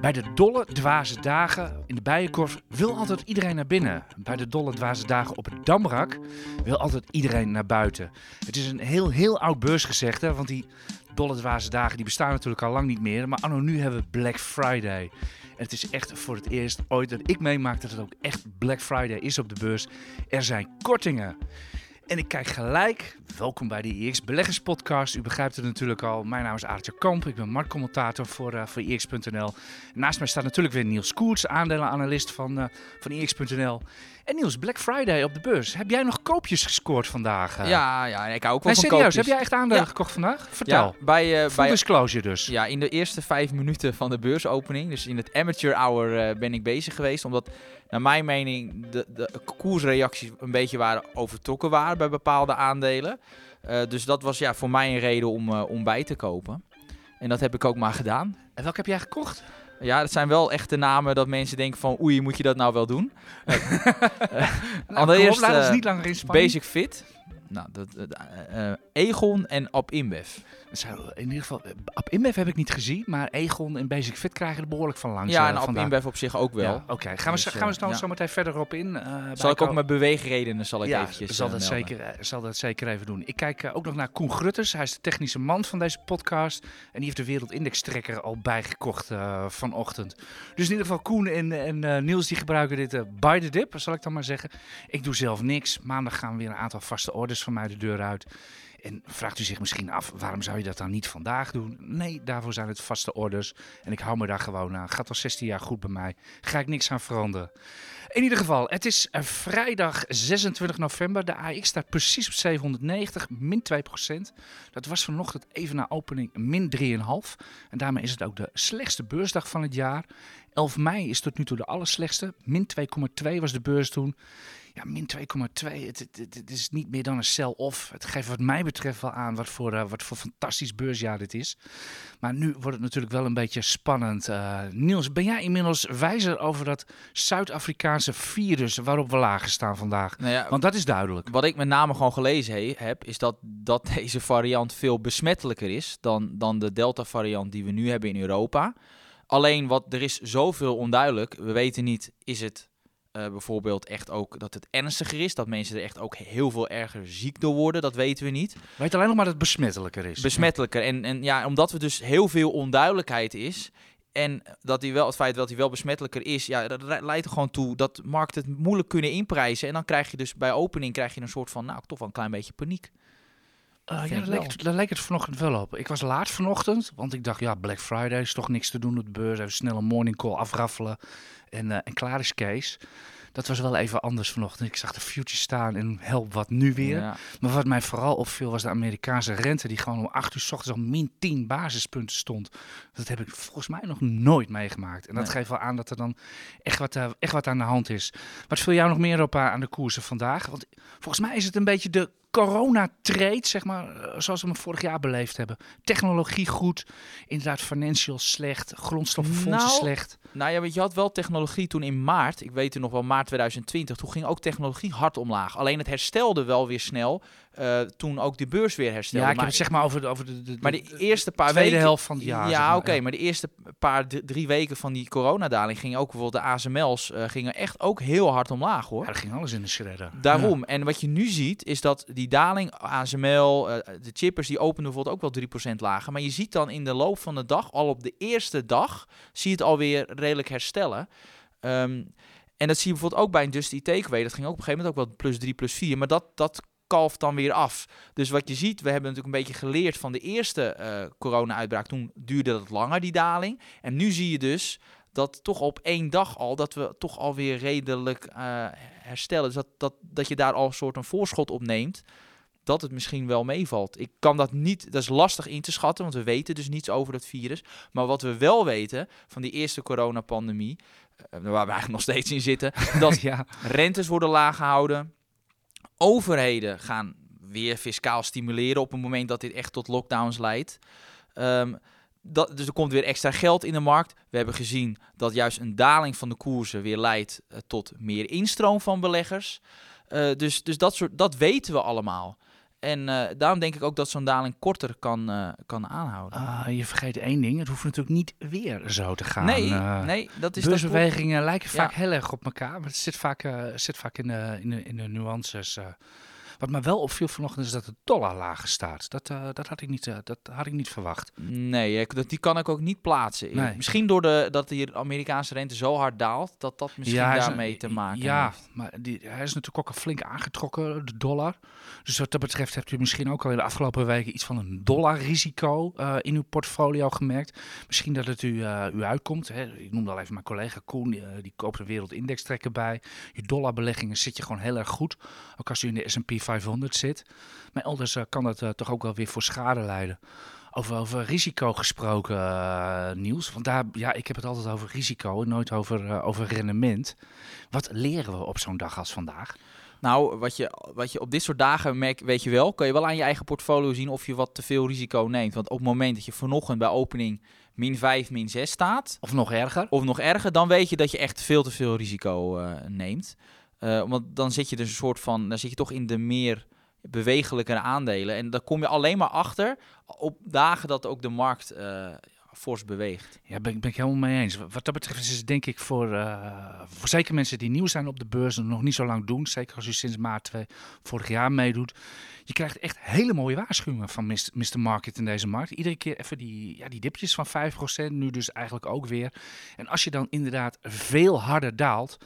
Bij de dolle dwaze dagen in de Bijenkorf wil altijd iedereen naar binnen. Bij de dolle dwaze dagen op het Damrak wil altijd iedereen naar buiten. Het is een heel, heel oud beursgezegde, want die dolle dwaze dagen die bestaan natuurlijk al lang niet meer. Maar anno nu hebben we Black Friday. En het is echt voor het eerst ooit dat ik meemaak dat het ook echt Black Friday is op de beurs. Er zijn kortingen. En ik kijk gelijk. Welkom bij de IX Beleggers Podcast. U begrijpt het natuurlijk al. Mijn naam is Aartje Kamp. Ik ben marktcommentator voor, uh, voor IX.nl. Naast mij staat natuurlijk weer Niels Koerts, aandelenanalist van, uh, van IX.nl. En Niels, Black Friday op de beurs. Heb jij nog koopjes gescoord vandaag? Uh? Ja, ja, ik hou ook wel nee, van serieus, koopjes. heb jij echt aandelen ja. gekocht vandaag? Vertel. Ja, bij, uh, bij disclosure dus. Ja, in de eerste vijf minuten van de beursopening, dus in het amateur hour, uh, ben ik bezig geweest. Omdat, naar mijn mening, de, de koersreacties een beetje waren overtrokken waren bij bepaalde aandelen. Uh, dus dat was ja, voor mij een reden om, uh, om bij te kopen. En dat heb ik ook maar gedaan. En welke heb jij gekocht? Ja, dat zijn wel echte namen dat mensen denken van oei, moet je dat nou wel doen? nou, allereerst uh, niet langer in Basic Fit. Nou, dat, uh, Egon en Ab InBev. In ieder geval, Ab InBev heb ik niet gezien, maar Egon en Basic Fit krijgen er behoorlijk van langs. Ja, en uh, Ab InBev op zich ook wel. Ja, Oké, okay. gaan, we, Dus, gaan we dan ja. zo meteen verder op in. zal ik ook mijn beweegredenen zal ik ja, eventjes zal dat, zeker, zal dat zeker even doen. Ik kijk ook nog naar Koen Grutters. Hij is de technische man van deze podcast. En die heeft de Wereldindex-trekker al bijgekocht vanochtend. Dus in ieder geval Koen en, en Niels die gebruiken dit by the dip, zal ik dan maar zeggen. Ik doe zelf niks. Maandag gaan weer een aantal vaste orders van mij de deur uit. En vraagt u zich misschien af, waarom zou je dat dan niet vandaag doen? Nee, daarvoor zijn het vaste orders. En ik hou me daar gewoon aan. Gaat al 16 jaar goed bij mij. Ga ik niks aan veranderen. In ieder geval, het is vrijdag 26 november. De AX staat precies op 790, min 2%. Dat was vanochtend even na opening min 3,5. En daarmee is het ook de slechtste beursdag van het jaar. 11 mei is tot nu toe de allerslechtste. Min 2,2 was de beurs toen. Ja, min 2,2. Het, het, het, het, is niet meer dan een sell-off. Het geeft wat mij betreft wel aan wat voor, uh, wat voor fantastisch beursjaar dit is. Maar nu wordt het natuurlijk wel een beetje spannend. Uh, Niels, ben jij inmiddels wijzer over dat Zuid-Afrikaanse virus waarop we lagen staan vandaag? Nou ja, Want dat is duidelijk. Wat ik met name gewoon gelezen he, heb, is dat, dat deze variant veel besmettelijker is dan, dan de Delta-variant die we nu hebben in Europa. Alleen wat er is zoveel onduidelijk. We weten niet, is het uh, bijvoorbeeld echt ook dat het ernstiger is. Dat mensen er echt ook heel veel erger ziek door worden. Dat weten we niet. Weet alleen nog maar dat het besmettelijker is. Besmettelijker. En, en ja, omdat er dus heel veel onduidelijkheid is. En dat hij wel, het feit dat hij wel besmettelijker is, ja, dat leidt er gewoon toe dat markten het moeilijk kunnen inprijzen. En dan krijg je dus bij opening krijg je een soort van, nou, toch wel een klein beetje paniek. Uh, ja, daar leek, het, daar leek het vanochtend wel op. Ik was laat vanochtend, want ik dacht, ja, Black Friday is toch niks te doen op de beurs. Even snel een morning call afraffelen en, uh, en klaar is Kees. Dat was wel even anders vanochtend. Ik zag de future staan en help wat nu weer. Ja. Maar wat mij vooral opviel was de Amerikaanse rente die gewoon om 8 uur s ochtends al min 10 basispunten stond. Dat heb ik volgens mij nog nooit meegemaakt. En dat Nee. geeft wel aan dat er dan echt wat, uh, echt wat aan de hand is. Wat viel jou nog meer op aan de koersen vandaag? Want volgens mij is het een beetje de corona-trade, zeg maar, uh, zoals we hem vorig jaar beleefd hebben. Technologie goed, inderdaad financial slecht, grondstoffenfondsen Nou, slecht. Nou ja, je, je had wel technologie toen in maart. Ik weet het nog wel, maart 2020. Toen ging ook technologie hard omlaag. Alleen het herstelde wel weer snel. Uh, toen ook de beurs weer herstelde. Ja, ik heb maar, het zeg maar over de, over de, de, maar de eerste paar tweede weken... helft van het jaar. Ja, oké, maar de eerste paar drie weken van die coronadaling gingen ook bijvoorbeeld de ASML's uh, gingen echt ook heel hard omlaag hoor. Ja, er ging alles in de shredder. Daarom. En wat je nu ziet, is dat die daling, ASML, uh, de chippers, die openen bijvoorbeeld ook wel 3% lager. Maar je ziet dan in de loop van de dag, al op de eerste dag, zie je het alweer redelijk herstellen. Um, en dat zie je bijvoorbeeld ook bij een Dusty Takeaway. Dat ging ook op een gegeven moment ook wel plus 3, plus 4. Maar dat, dat kalft dan weer af. Dus wat je ziet, we hebben natuurlijk een beetje geleerd van de eerste uh, corona-uitbraak. Toen duurde dat langer, die daling. En nu zie je dus dat toch op één dag al, dat we toch alweer redelijk uh, herstellen. Dus dat, dat, dat je daar al een soort een voorschot op neemt, dat het misschien wel meevalt. Ik kan dat niet, dat is lastig in te schatten, want we weten dus niets over dat virus. Maar wat we wel weten van die eerste coronapandemie, uh, waar we eigenlijk nog steeds in zitten, dat ja. rentes worden laag gehouden, overheden gaan weer fiscaal stimuleren op het moment dat dit echt tot lockdowns leidt. Um, dat, dus er komt weer extra geld in de markt. We hebben gezien dat juist een daling van de koersen weer leidt uh, tot meer instroom van beleggers. Uh, dus dus dat, soort, dat weten we allemaal. En eh, daarom denk ik ook dat zo'n daling korter kan, eh, kan aanhouden. Ah, je vergeet één ding, het hoeft natuurlijk niet weer zo te gaan. nee, Eh, nee, dat is. Beursbewegingen lijken vaak Ja. heel erg op elkaar, maar het zit vaak, zit vaak in, de, in, de, in de nuances. Wat me wel opviel vanochtend is dat de dollar lager staat. Dat, eh, dat, had, ik niet, eh, dat had ik niet verwacht. Nee, dat, die kan ik ook niet plaatsen. Nee. Misschien door de, dat die Amerikaanse rente zo hard daalt, dat dat misschien een- daarmee te maken Ja, heeft. maar die, hij is natuurlijk ook al flink aangetrokken, de dollar. Dus wat dat betreft hebt u misschien ook al in de afgelopen weken iets van een dollarrisico eh in uw portfolio gemerkt. Misschien dat het u, u uitkomt. Hè. Ik noemde al even mijn collega Koen, die, die koopt een wereldindex trekker bij. Je dollarbeleggingen zit je gewoon heel erg goed. Ook als u in de S&P 500 zit. Maar elders eh, kan dat eh, toch ook wel weer voor schade leiden. Over, over risico gesproken, eh, Niels. Want daar, ja, ik heb het altijd over risico en nooit over, over rendement. Wat leren we op zo'n dag als vandaag? Nou, wat je, wat je op dit soort dagen merkt, weet je wel, kan je wel aan je eigen portfolio zien of je wat te veel risico neemt. Want op het moment dat je vanochtend bij opening min 5, min 6 staat, Of nog erger? of nog erger, dan weet je dat je echt veel te veel risico neemt. Eh, want dan zit je dus een soort van, dan zit je toch in de meer bewegelijke aandelen. En dan kom je alleen maar achter op dagen dat ook de markt eh fors beweegt. Ja, ben, ben ik helemaal mee eens. Wat dat betreft is het denk ik voor, eh, voor zeker mensen die nieuw zijn op de beurs en nog niet zo lang doen. Zeker als u sinds maart 2 vorig jaar meedoet. Je krijgt echt hele mooie waarschuwingen van. Mr. Market in deze markt. Iedere keer even die, ja, die dipjes van 5%, nu dus eigenlijk ook weer. En als je dan inderdaad veel harder daalt.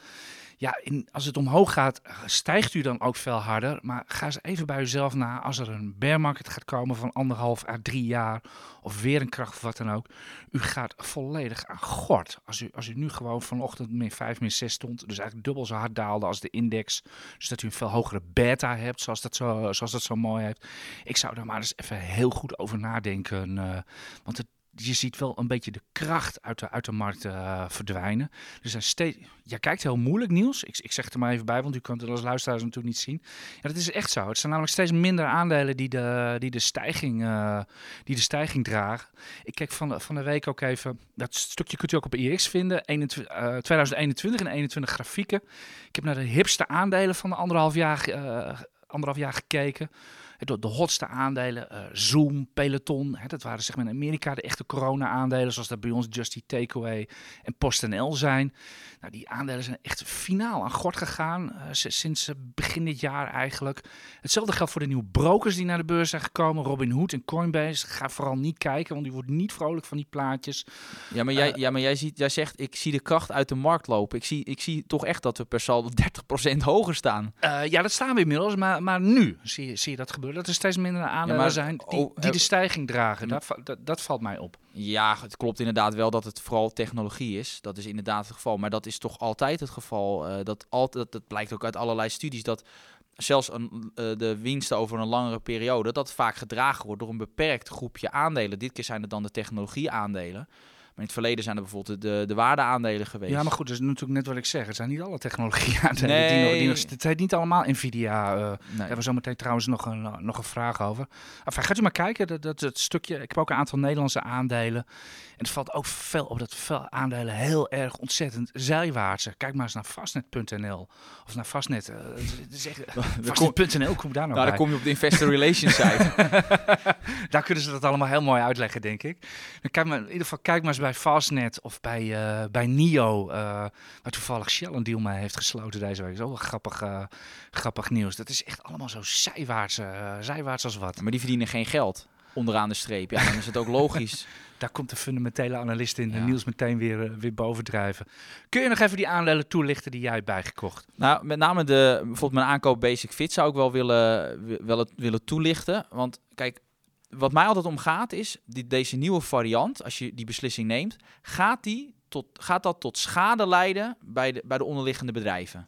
Ja, als het omhoog gaat, stijgt u dan ook veel harder. Maar ga eens even bij uzelf na. Als er een bear market gaat komen van anderhalf à drie jaar. Of weer een kracht of wat dan ook. U gaat volledig aan gort. Als u, als u nu gewoon vanochtend min 5, min 6 stond. Dus eigenlijk dubbel zo hard daalde als de index. Dus dat u een veel hogere beta hebt. Zoals dat zo, zoals dat zo mooi heeft. Ik zou daar maar eens even heel goed over nadenken. eh, want het, je ziet wel een beetje de kracht uit de, uit de markt eh, verdwijnen. Er zijn steeds. Jij kijkt heel moeilijk, Niels. Ik, ik zeg het er maar even bij, want u kunt het als luisteraars natuurlijk niet zien. Ja, dat is echt zo. Het zijn namelijk steeds minder aandelen die de, die de, stijging, eh, die de stijging dragen. Ik kijk van de, van de week ook even. Dat stukje kunt u ook op IX vinden. 21, eh, 2021 en 21 grafieken. Ik heb naar de hipste aandelen van de anderhalf jaar, eh, anderhalf jaar gekeken. De, de hotste aandelen, eh, Zoom, Peloton. Hè, dat waren zeg maar in Amerika de echte corona-aandelen. Zoals dat bij ons Just Eat Takeaway en PostNL zijn. Nou, die aandelen zijn echt finaal aan gort gegaan. s- sinds eh, begin dit jaar eigenlijk. Hetzelfde geldt voor de nieuwe brokers die naar de beurs zijn gekomen. Robinhood en Coinbase. Ga vooral niet kijken, want die wordt niet vrolijk van die plaatjes. Ja, maar jij, ja, maar jij, ziet, jij zegt, ik zie de kracht uit de markt lopen. Ik zie, ik zie toch echt dat we per saldo 30% hoger staan. Ja, dat staan we inmiddels, maar, maar nu zie je, zie je dat gebeuren. Dat er steeds minder aandelen zijn die, oh, die eh, de stijging dragen. Dat, dat, dat valt mij op. Ja, het klopt inderdaad wel dat het vooral technologie is. Dat is inderdaad het geval. Maar dat is toch altijd het geval. eh, dat, altijd, dat blijkt ook uit allerlei studies. Dat zelfs een, eh, de winsten over een langere periode. dat vaak gedragen wordt door een beperkt groepje aandelen. Dit keer zijn het dan de technologie-aandelen. In het verleden zijn er bijvoorbeeld de, de waardeaandelen geweest. Ja, maar goed, dat is natuurlijk net wat ik zeg. Het zijn niet alle technologie-aandelen. Die nog, die Nee. nog, het zijn niet allemaal Nvidia. Nee. Daar hebben we zo meteen trouwens nog een, eh, nog een vraag over. Enfin, gaat u maar kijken, dat, dat, het stukje. Ik heb ook een aantal Nederlandse aandelen. En het valt ook veel op dat veel aandelen heel erg ontzettend zijwaarts. zijn. Kijk maar eens naar fastnet.nl. Of naar is echt- Fastnet.nl, kom daar nou Nou, bij. dan kom je op de investor relations site. Daar kunnen ze dat allemaal heel mooi uitleggen, denk ik. Dan kijk maar, in ieder geval kijk maar eens bij Fastnet of bij, eh, bij NIO, eh, waar toevallig Shell een deal mee heeft gesloten deze week. Dat is ook wel grappig, eh, grappig nieuws. Dat is echt allemaal zo zijwaarts, zijwaarts als wat. maar die verdienen geen geld. Onderaan de streep. Ja, dan is het ook logisch. Daar komt de fundamentele analist in, Ja. Niels, meteen weer, weer bovendrijven. Kun je nog even die aandelen toelichten die jij hebt bijgekocht? Nou, met name de, bijvoorbeeld mijn aankoop Basic Fit zou ik wel willen, wi- wel het, willen toelichten. Want kijk, wat mij altijd om gaat is, die, deze nieuwe variant, als je die beslissing neemt, gaat, die tot, gaat dat tot schade leiden bij de, bij de onderliggende bedrijven?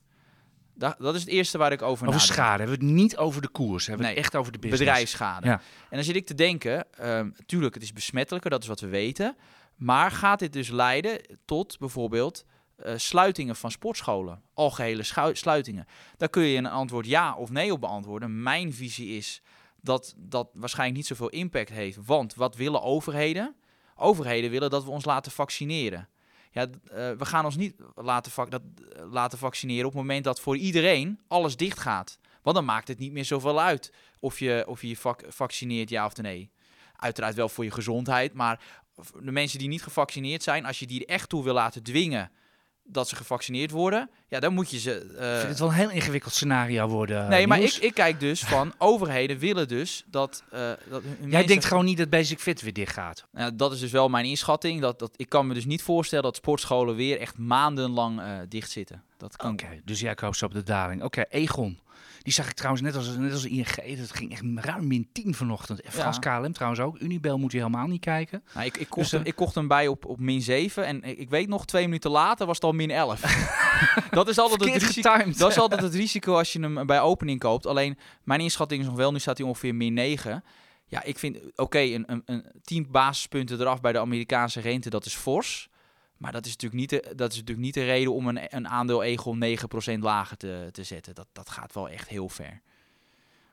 Da, dat is het eerste waar ik over Over nadenk. schade, hebben we het niet over de koers, hebben we Nee, het echt over de business. bedrijfsschade. Ja. En dan zit ik te denken, ehm tuurlijk, het is besmettelijker, dat is wat we weten. Maar gaat dit dus leiden tot bijvoorbeeld eh, sluitingen van sportscholen? Algehele sluitingen. Daar kun je een antwoord ja of nee op beantwoorden. Mijn visie is dat dat waarschijnlijk niet zoveel impact heeft. Want wat willen overheden? Overheden willen dat we ons laten vaccineren. Ja, eh, we gaan ons niet laten, eh, laten vaccineren op het moment dat voor iedereen alles dicht gaat. Want dan maakt het niet meer zoveel uit of je of je, je vac- vaccineert, ja of nee. Uiteraard wel voor je gezondheid, maar de mensen die niet gevaccineerd zijn, als je die er echt toe wil laten dwingen dat ze gevaccineerd worden, ja, dan moet je ze. eh, Ik vind het wel een heel ingewikkeld scenario worden. nee, maar ik, ik kijk dus van overheden willen dus dat. eh dat Jij mensen- denkt gewoon niet dat Basic Fit weer dicht gaat. Nou, dat is dus wel mijn inschatting. Dat, dat, ik kan me dus niet voorstellen dat sportscholen weer echt maandenlang eh dicht zitten. Dat kan Oké, dus jij koopt ze op de daling. Oké, Egon. Die zag ik trouwens net als, net als ING. Dat ging echt ruim min 10 vanochtend. En Frans KLM trouwens ook. Unibel moet je helemaal niet kijken. Nou, ik, ik, kocht Dus, hem, eh, ik kocht hem bij op, op min 7 en ik, ik weet nog, twee minuten later was het al min 11. dat is altijd het risico. getimed. Dat is altijd het risico als je hem bij opening koopt. Alleen mijn inschatting is nog wel, nu staat hij ongeveer min 9. Ja, ik vind, oké, een, een, een 10 basispunten eraf bij de Amerikaanse rente, dat is fors. Maar dat is natuurlijk niet de, dat is natuurlijk niet de reden om een, een aandeel Egon 9% lager te, te zetten. Dat, dat gaat wel echt heel ver.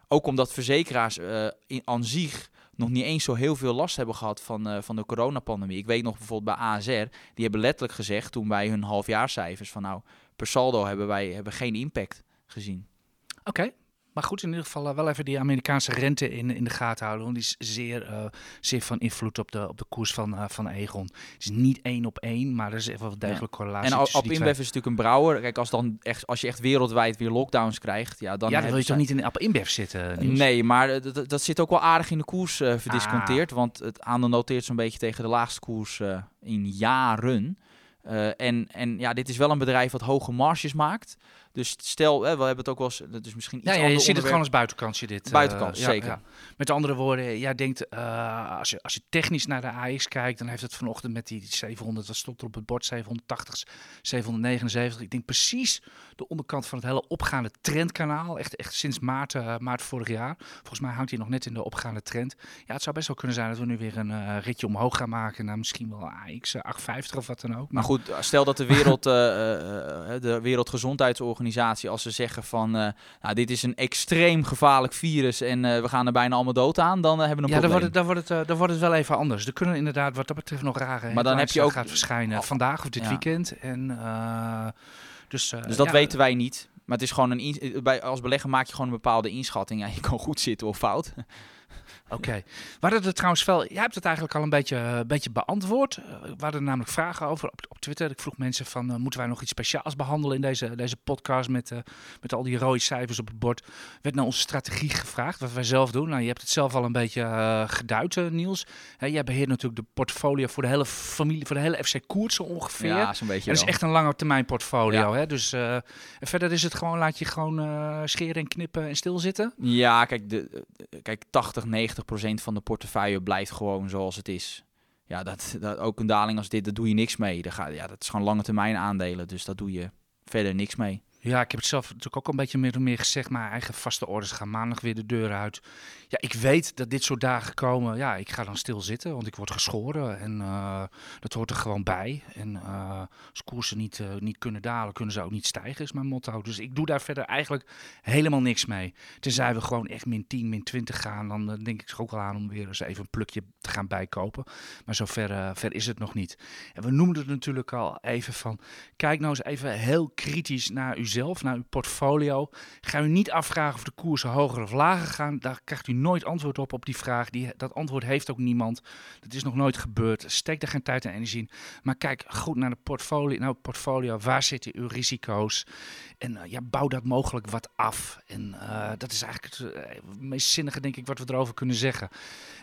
Ook omdat verzekeraars eh, in, aan zich nog niet eens zo heel veel last hebben gehad van, eh, van de coronapandemie. Ik weet nog bijvoorbeeld bij ASR, die hebben letterlijk gezegd toen bij hun halfjaarcijfers van nou, per saldo hebben wij hebben geen impact gezien. Oké. Maar goed, in ieder geval eh, wel even die Amerikaanse rente in, in de gaten houden. Want die is zeer, eh, zeer van invloed op de, op de koers van, eh, van Egon. Het is niet één op één, maar er is echt wel degelijk correlatie En op InBev is natuurlijk een brouwer. Kijk, als, dan echt, als je echt wereldwijd weer lockdowns krijgt, ja, dan. Ja, dan wil je toch niet in Appel InBev zitten, Niels? Nee, maar dat, zit ook wel aardig in de koers verdisconteerd. Want het aandeel noteert zo'n beetje tegen de laagste koers in jaren. En, en ja, dit is wel een bedrijf wat hoge marges maakt. Dus stel, eh, we hebben het ook wel eens, dat is misschien iets Ja, ja, je ziet het gewoon als buitenkansje dit. eh, Buitenkans, ja, zeker. ja. Met andere woorden, jij denkt, eh, als, je, als je technisch naar de AX kijkt, dan heeft het vanochtend met die 700, dat stond er op het bord, 780, 779. Ik denk precies de onderkant van het hele opgaande trendkanaal. Echt, echt sinds maart, eh, maart vorig jaar. Volgens mij hangt hij nog net in de opgaande trend. Ja, het zou best wel kunnen zijn dat we nu weer een ritje omhoog gaan maken naar misschien wel AX eh, 850 of wat dan ook. Maar goed, stel dat de, wereld, de Wereldgezondheidsorganisatie, als ze zeggen van, eh, nou, dit is een extreem gevaarlijk virus en eh, we gaan er bijna allemaal dood aan, dan eh, hebben we een Ja, dan probleem. wordt, het, dan, wordt het, dan wordt het wel even anders. Er kunnen inderdaad wat dat betreft nog rare Maar dan heb je ook- gaat verschijnen Oh, vandaag of dit ja. weekend. En, dus, Dus dat ja, weten wij niet. Maar het is gewoon een bij, als belegger maak je gewoon een bepaalde inschatting. Ja, je kan goed zitten of fout. Oké. We hadden er trouwens wel... Jij hebt het eigenlijk al een beetje, een beetje beantwoord. Eh, we hadden namelijk vragen over op, op Twitter. Ik vroeg mensen van, eh, moeten wij nog iets speciaals behandelen in deze, deze podcast met, eh, met al die rode cijfers op het bord? Werd naar onze strategie gevraagd, wat wij zelf doen. Nou, je hebt het zelf al een beetje eh, geduid, eh, Niels. Hè, jij beheert natuurlijk de portfolio voor de hele familie, voor de hele FC Koert zo ongeveer. Ja, zo'n beetje En dat is echt een lange termijn portfolio. Ja. Hè? Dus eh, en verder is het gewoon, laat je gewoon eh, scheren en knippen en stilzitten. Ja, kijk, de, eh, kijk 80, 90 procent van de portefeuille blijft gewoon zoals het is. Ja, dat, dat, ook een daling als dit, daar doe je niks mee. Ga, ja, dat is gewoon lange termijn aandelen, dus daar doe je verder niks mee. Ja, ik heb het zelf natuurlijk ook al een beetje meer en meer gezegd. Mijn eigen vaste orders gaan maandag weer de deur uit. Ja, ik weet dat dit soort dagen komen. Ja, ik ga dan stil zitten, want ik word geschoren. En eh, dat hoort er gewoon bij. En eh, als koersen niet, eh, niet kunnen dalen, kunnen ze ook niet stijgen, is mijn motto. Dus ik doe daar verder eigenlijk helemaal niks mee. Tenzij we gewoon echt min 10, min 20 gaan, dan denk ik er ook wel aan om weer eens even een plukje te gaan bijkopen. Maar zover ver is het nog niet. En we noemden het natuurlijk al even van, kijk nou eens even heel kritisch naar uzelf, naar uw portfolio. Ga u niet afvragen of de koersen hoger of lager gaan. Daar krijgt u nooit antwoord op, op die vraag. Die, dat antwoord heeft ook niemand. Dat is nog nooit gebeurd. Steek daar geen tijd en energie in. Maar kijk goed naar de portfolio. Nou, portfolio. Waar zitten uw risico's? En eh, ja, bouw dat mogelijk wat af. En eh, dat is eigenlijk het eh, meest zinnige, denk ik, wat we erover kunnen zeggen.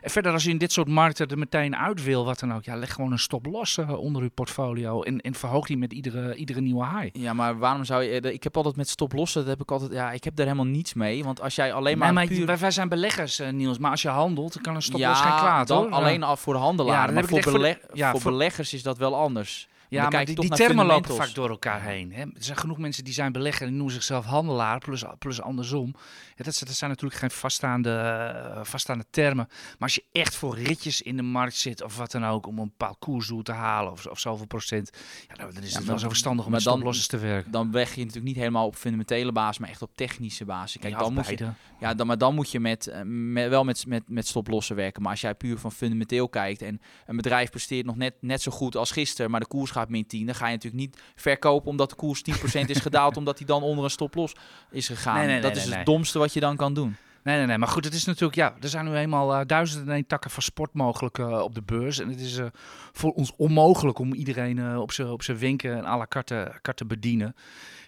En verder, als u in dit soort markten er meteen uit wil, wat dan ook, ja, leg gewoon een stop los onder uw portfolio. En, en verhoog die met iedere, iedere nieuwe high. Ja, maar waarom zou je... Ik heb altijd met stop lossen, dat heb ik altijd... Ja, ik heb daar helemaal niets mee, want als jij alleen maar... Nee, maar puur- wij, wij zijn beleggers, eh, Niels. Maar als je handelt, dan kan een stop ja, los geen kwaad, dan hoor. alleen al voor de handelaren. Ja, maar beleg- voor voor- beleggers is dat wel anders. Ja, maar die, die termen lopen vaak door elkaar heen. Hè? Er zijn genoeg mensen die zijn belegger en noemen zichzelf handelaar, plus, plus andersom. Ja, dat, zijn- dat zijn natuurlijk geen vaststaande, eh, vaststaande termen. Maar als je echt voor ritjes in de markt zit of wat dan ook, om een bepaald koersdoel te halen of, of zoveel procent, ja, nou, dan is het wel zo verstandig om met stoplossers te werken. Dan weg je natuurlijk niet helemaal op fundamentele basis, maar echt op technische basis. Kijk, dan moet je, ja, dan, maar dan moet je met, eh, met, wel met, met, met stoplossen werken. Maar als jij puur van fundamenteel kijkt en een bedrijf presteert nog net, net zo goed als gisteren, maar de koers gaat min 10, dan ga je natuurlijk niet verkopen omdat de koers 10% is gedaald, omdat hij dan onder een stop-los is gegaan. Nee, nee, nee, dat nee, is het domste wat je dan kan doen. Nee, nee, nee. Maar goed, het is natuurlijk, ja, er zijn nu eenmaal eh, duizenden en één takken van sport mogelijk eh, op de beurs. En het is eh, voor ons onmogelijk om iedereen op zijn op zijn wenken en à la carte, carte bedienen.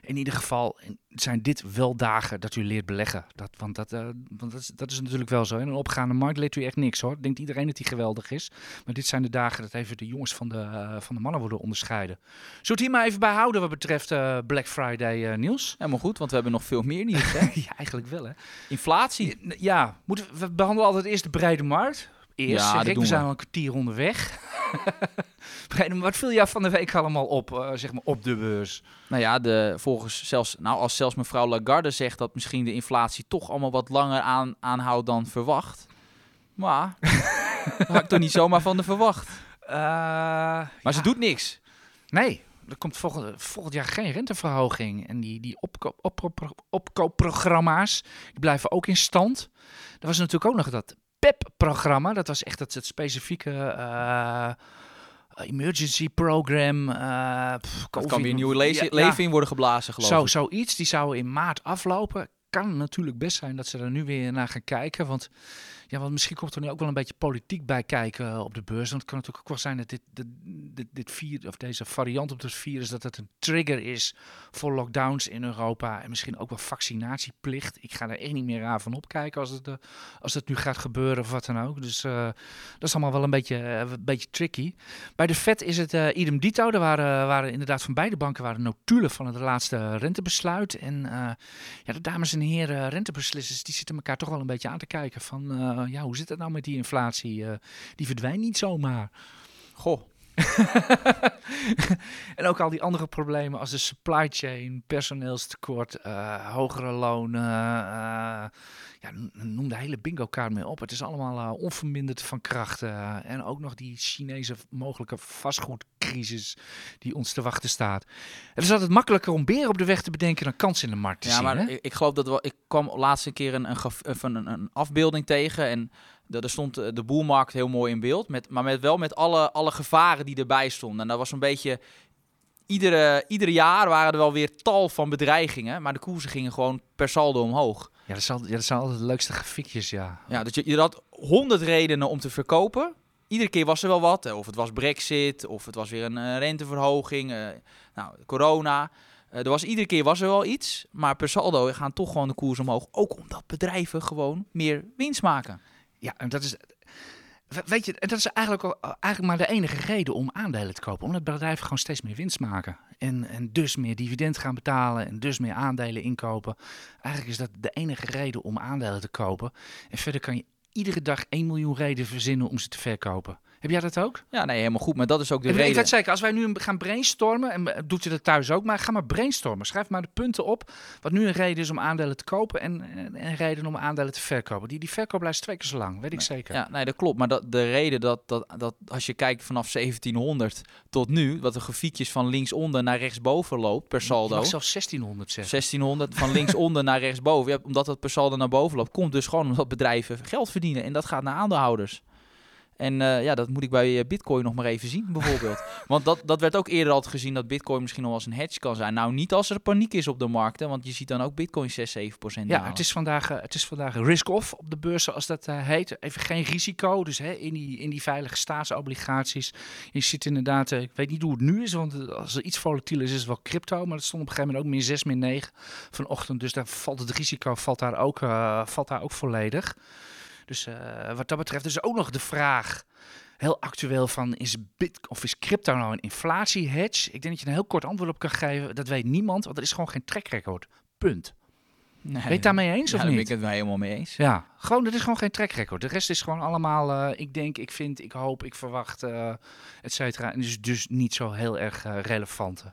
In ieder geval zijn dit wel dagen dat u leert beleggen. Dat, want dat, eh, want dat, is, dat is natuurlijk wel zo. In een opgaande markt leert u echt niks hoor. Denkt iedereen dat die geweldig is. Maar dit zijn de dagen dat even de jongens van de, eh, van de mannen worden onderscheiden. Zullen we het hier maar even bij houden wat betreft eh, Black Friday, Niels? Helemaal goed, want we hebben nog veel meer nieuws. Hè? ja, eigenlijk wel hè. Inflatie. Ja, moeten we, we behandelen altijd eerst de brede markt. Eerst, Ja, zeg ik, we zijn al een kwartier onderweg. wat viel jou van de week allemaal op, eh, zeg maar, op de beurs? Nou ja, de, volgens zelfs, nou, als zelfs mevrouw Lagarde zegt dat misschien de inflatie toch allemaal wat langer aan, aanhoudt dan verwacht. Maar daar had ik toch niet zomaar van de verwacht. Eh, Maar ze doet niks. Nee, er komt volgend, volgend jaar geen renteverhoging. En die, die opko- opko- opkoopprogramma's die blijven ook in stand. Er was natuurlijk ook nog dat PEP-programma. Dat was echt het, het specifieke eh, emergency program. pff, Dat kan weer nieuw le- Ja, ja. leven in worden geblazen, geloof Zo, ik. zoiets, die zou in maart aflopen. Kan natuurlijk best zijn dat ze er nu weer naar gaan kijken. Want, ja, want misschien komt er nu ook wel een beetje politiek bij kijken eh, op de beurs. Want het kan natuurlijk ook wel zijn dat dit, dit, dit, dit of deze variant op het virus, dat het een trigger is voor lockdowns in Europa. En misschien ook wel vaccinatieplicht. Ik ga er echt niet meer aan van opkijken als het, eh, als het nu gaat gebeuren of wat dan ook. Dus eh, dat is allemaal wel een beetje, een beetje tricky. Bij de Fed is het idem dito. Er waren, waren inderdaad van beide banken waren notulen van het laatste rentebesluit. En ja, de dames en heren rentebeslissers die zitten elkaar toch wel een beetje aan te kijken van ja, hoe zit het nou met die inflatie? Eh, die verdwijnt niet zomaar. Goh, en ook al die andere problemen als de supply chain, personeelstekort, eh, hogere lonen. eh, ja, noem de hele bingo kaart mee op. Het is allemaal eh, onverminderd van kracht. eh, en ook nog die Chinese mogelijke vastgoedcrisis die ons te wachten staat. Het is altijd makkelijker om beren op de weg te bedenken dan kansen in de markt te ja, zien. maar hè? ik, ik geloof dat wel. Ik kwam laatst een keer een, een, een, afbeelding tegen en daar stond eh, de boelmarkt heel mooi in beeld, met, maar met wel met alle, alle gevaren die erbij stonden. En dat was een beetje iedere, iedere jaar waren er wel weer tal van bedreigingen, maar de koersen gingen gewoon per saldo omhoog. Ja, dat, zal, ja, dat zijn altijd de leukste grafiekjes, ja. Ja, dus je, je had honderd redenen om te verkopen. Iedere keer was er wel wat. eh, Of het was brexit, of het was weer een renteverhoging, eh, nou, corona. Er was, iedere keer was er wel iets. Maar per saldo gaan toch gewoon de koers omhoog. Ook omdat bedrijven gewoon meer winst maken. Ja, en dat is. we- Weet je, dat is eigenlijk, al- eigenlijk maar de enige reden om aandelen te kopen. Omdat bedrijven gewoon steeds meer winst maken. En, en dus meer dividend gaan betalen. En dus meer aandelen inkopen. Eigenlijk is dat de enige reden om aandelen te kopen. En verder kan je iedere dag 1 miljoen redenen verzinnen om ze te verkopen. Heb jij dat ook? Ja, nee, helemaal goed. Maar dat is ook de Ik, ik reden. weet zeker, als wij nu gaan brainstormen, en eh, doet je dat thuis ook, maar ga maar brainstormen. Schrijf maar de punten op, wat nu een reden is om aandelen te kopen en, en een reden om aandelen te verkopen. Die, die verkoop blijft twee keer zo lang, weet ik zeker. Ja, nee, dat klopt. Maar dat, de reden dat, dat, dat als je kijkt vanaf 1700 tot nu, wat de grafiekjes van linksonder naar rechtsboven loopt per saldo. zelfs 1600 zeggen. 1600 van linksonder naar rechtsboven. Ja, omdat het per saldo naar boven loopt, komt dus gewoon omdat bedrijven geld verdienen. En dat gaat naar aandeelhouders. En eh, ja, dat moet ik bij eh, Bitcoin nog maar even zien, bijvoorbeeld. want dat, dat werd ook eerder altijd gezien dat Bitcoin misschien nog wel eens een hedge kan zijn. Nou, niet als er paniek is op de markten, want je ziet dan ook Bitcoin 6, 7 procent Ja, het is vandaag, eh, het is vandaag risk-off op de beurs, zoals dat heet. Even geen risico, dus hè, in, die, in die veilige staatsobligaties. Je ziet inderdaad, ik weet niet hoe het nu is, want als er iets volatiel is, is het wel crypto. Maar dat stond op een gegeven moment ook min 6, min 9 vanochtend. Dus daar valt het risico valt daar ook, valt daar ook volledig. Dus eh, wat dat betreft is ook nog de vraag, heel actueel, van is, bit, of is crypto nou een inflatie-hedge? Ik denk dat je een heel kort antwoord op kan geven. Dat weet niemand, want er is gewoon geen track record. Punt. Nee, Ben je het daarmee eens ja, of daar ben niet? ik het wel helemaal mee eens. Ja, gewoon, er is gewoon geen track record. De rest is gewoon allemaal, eh, ik denk, ik vind, ik hoop, ik verwacht, eh et cetera. En is dus niet zo heel erg eh, relevant.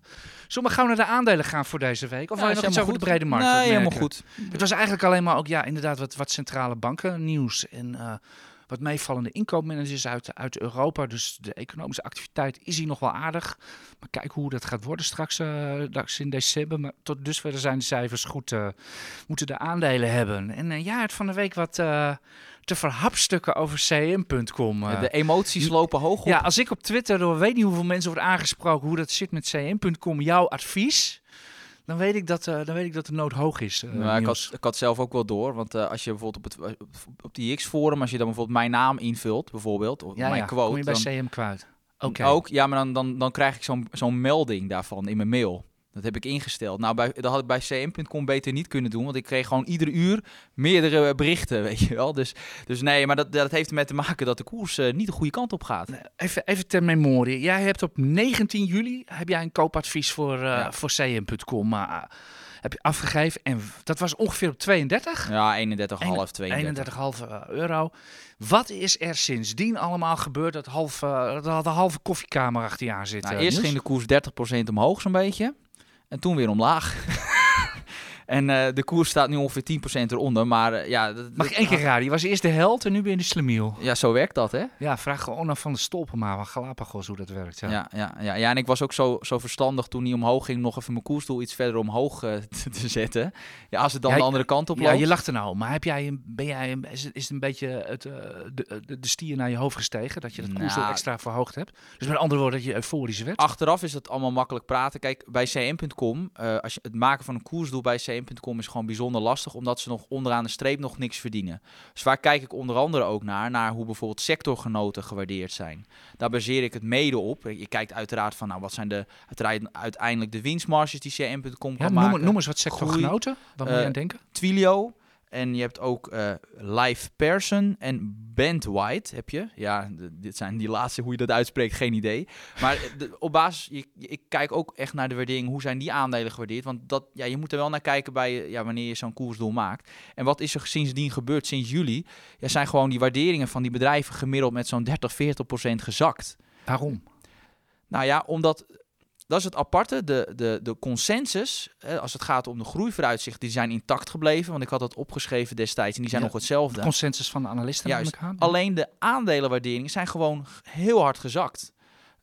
Zullen we gauw naar de aandelen gaan voor deze week? Of Ja, wil je is nog iets over helemaal de goed. brede markt Nee, helemaal goed. Het was eigenlijk alleen maar ook, ja, inderdaad, wat, wat centrale banken nieuws. En wat meevallende inkoopmanagers uit, uit Europa. Dus de economische activiteit is hier nog wel aardig. Maar kijk hoe dat gaat worden straks, uh, in december. Maar tot dusver zijn de cijfers goed. Uh, moeten de aandelen hebben. En uh, ja, het van de week wat te verhapstukken over cm.com. de emoties lopen hoog op. Ja, als ik op Twitter door weet niet hoeveel mensen wordt aangesproken hoe dat zit met cm.com, jouw advies dan weet ik dat, uh, dan weet ik dat de nood hoog is. Uh, nou, ik, had, ik had zelf ook wel door. Want uh, als je bijvoorbeeld op, het, op die X-forum, als je dan bijvoorbeeld mijn naam invult, bijvoorbeeld, of ja, mijn ja. quote. Kom je bij dan, CM kwijt? Oké. Ook, ja, maar dan, dan, dan krijg ik zo'n zo'n melding daarvan in mijn mail. Dat heb ik ingesteld. Nou, bij, dat had ik bij cm.com beter niet kunnen doen, want ik kreeg gewoon ieder uur meerdere berichten, weet je wel. Dus, dus nee, maar dat, dat heeft ermee te maken dat de koers uh, niet de goede kant op gaat. Even, even ter memorie. Jij hebt op 19 juli heb jij een koopadvies voor, uh, ja. voor cm.com uh, heb je afgegeven en dat was ongeveer op 32? Ja, 31,5, 32. 31,5 euro. Wat is er sindsdien allemaal gebeurd dat, half, dat de halve koffiekamer achter je aan zit? Nou, eerst ging de koers 30% omhoog zo'n beetje. En toen weer omlaag. en uh, de koers staat nu ongeveer 10% eronder. Maar uh, ja... Dat, Mag ik één keer raden? Je was eerst de held en nu ben je de slemiel. Ja, zo werkt dat, hè? Ja, vraag gewoon af van de stolpen maar van Galapagos hoe dat werkt. Ja, ja, ja, ja, ja en ik was ook zo, zo verstandig toen hij omhoog ging... nog even mijn koersdoel iets verder omhoog uh, te, te, zetten. Ja, als het dan ja, de andere kant op Ja, loopt. je lacht er nou. Maar heb jij, ben jij, is, het, is het een beetje het, de, de, de stier naar je hoofd gestegen? Dat je koersdoel Nou. extra verhoogd hebt? Dus met andere woorden, dat je euforisch werd? Achteraf is dat allemaal makkelijk praten. Kijk, bij cm.com, als je het maken van een koersdoel bij cm.com is gewoon bijzonder lastig, omdat ze nog onderaan de streep nog niks verdienen. Dus waar kijk ik onder andere ook naar, naar hoe bijvoorbeeld sectorgenoten gewaardeerd zijn. Daar baseer ik het mede op. Je kijkt uiteraard van, nou, wat zijn de uiteindelijk de winstmarges die cm.com ja, kan noem, maken. Noem eens wat sectorgenoten, waar moet je aan denken? Twilio. En je hebt ook uh, Live Person en Bandwide heb je. Ja, dit zijn die laatste, hoe je dat uitspreekt, geen idee. Maar de, op basis, je, ik kijk ook echt naar de waardering. Hoe zijn die aandelen gewaardeerd? Want dat, ja, je moet er wel naar kijken bij ja, wanneer je zo'n koersdoel maakt. En wat is er sindsdien gebeurd sinds juli? Ja, zijn gewoon die waarderingen van die bedrijven gemiddeld met zo'n 30, 40 procent gezakt. Waarom? Nou ja, omdat dat is het aparte. De, de, de consensus, hè, als het gaat om de groeivooruitzichten, die zijn intact gebleven. Want ik had dat opgeschreven destijds en die zijn Ja, nog hetzelfde. De consensus van de analisten Juist. aan. Alleen de aandelenwaarderingen zijn gewoon heel hard gezakt.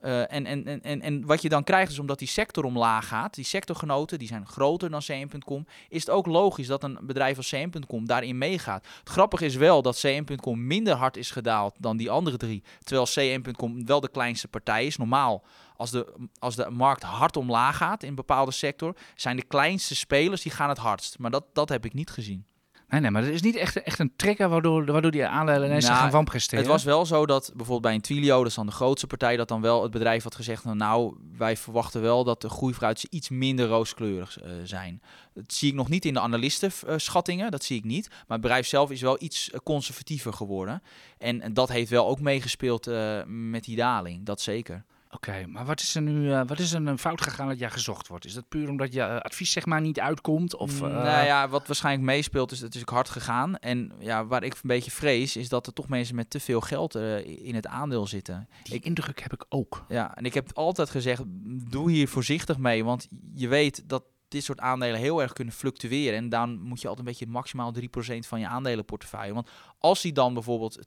En, en, en, en, en wat je dan krijgt is omdat die sector omlaag gaat, die sectorgenoten die zijn groter dan CM.com, is het ook logisch dat een bedrijf als CM.com daarin meegaat. Het grappige is wel dat CM.com minder hard is gedaald dan die andere drie, terwijl CM.com wel de kleinste partij is. Normaal, als de, als de markt hard omlaag gaat in een bepaalde sector, zijn de kleinste spelers die gaan het hardst. Maar dat, dat heb ik niet gezien. Nee, nee, maar er is niet echt, echt een trigger waardoor, waardoor die aandelen ineens Nou, gaan wanpresteren. Het was wel zo dat bijvoorbeeld bij een Twilio, dat is dan de grootste partij, dat dan wel het bedrijf had gezegd, nou, nou wij verwachten wel dat de groeivooruitzichten iets minder rooskleurig uh, zijn. Dat zie ik nog niet in de analistenschattingen, dat zie ik niet. Maar het bedrijf zelf is wel iets uh, conservatiever geworden. En, en, dat heeft wel ook meegespeeld uh, met die daling, dat zeker. Oké, okay, maar wat is er nu uh, wat is er een fout gegaan dat jij gezocht wordt? Is dat puur omdat je uh, advies zeg maar niet uitkomt? Of, uh... Nou ja, wat waarschijnlijk meespeelt is het is ook hard gegaan. En ja, waar ik een beetje vrees is dat er toch mensen met te veel geld in het aandeel zitten. Die ik, indruk heb ik ook. Ja, en ik heb altijd gezegd, doe hier voorzichtig mee. Want je weet dat dit soort aandelen heel erg kunnen fluctueren. En dan moet je altijd een beetje maximaal 3% van je aandelenportefeuille. Want als die dan bijvoorbeeld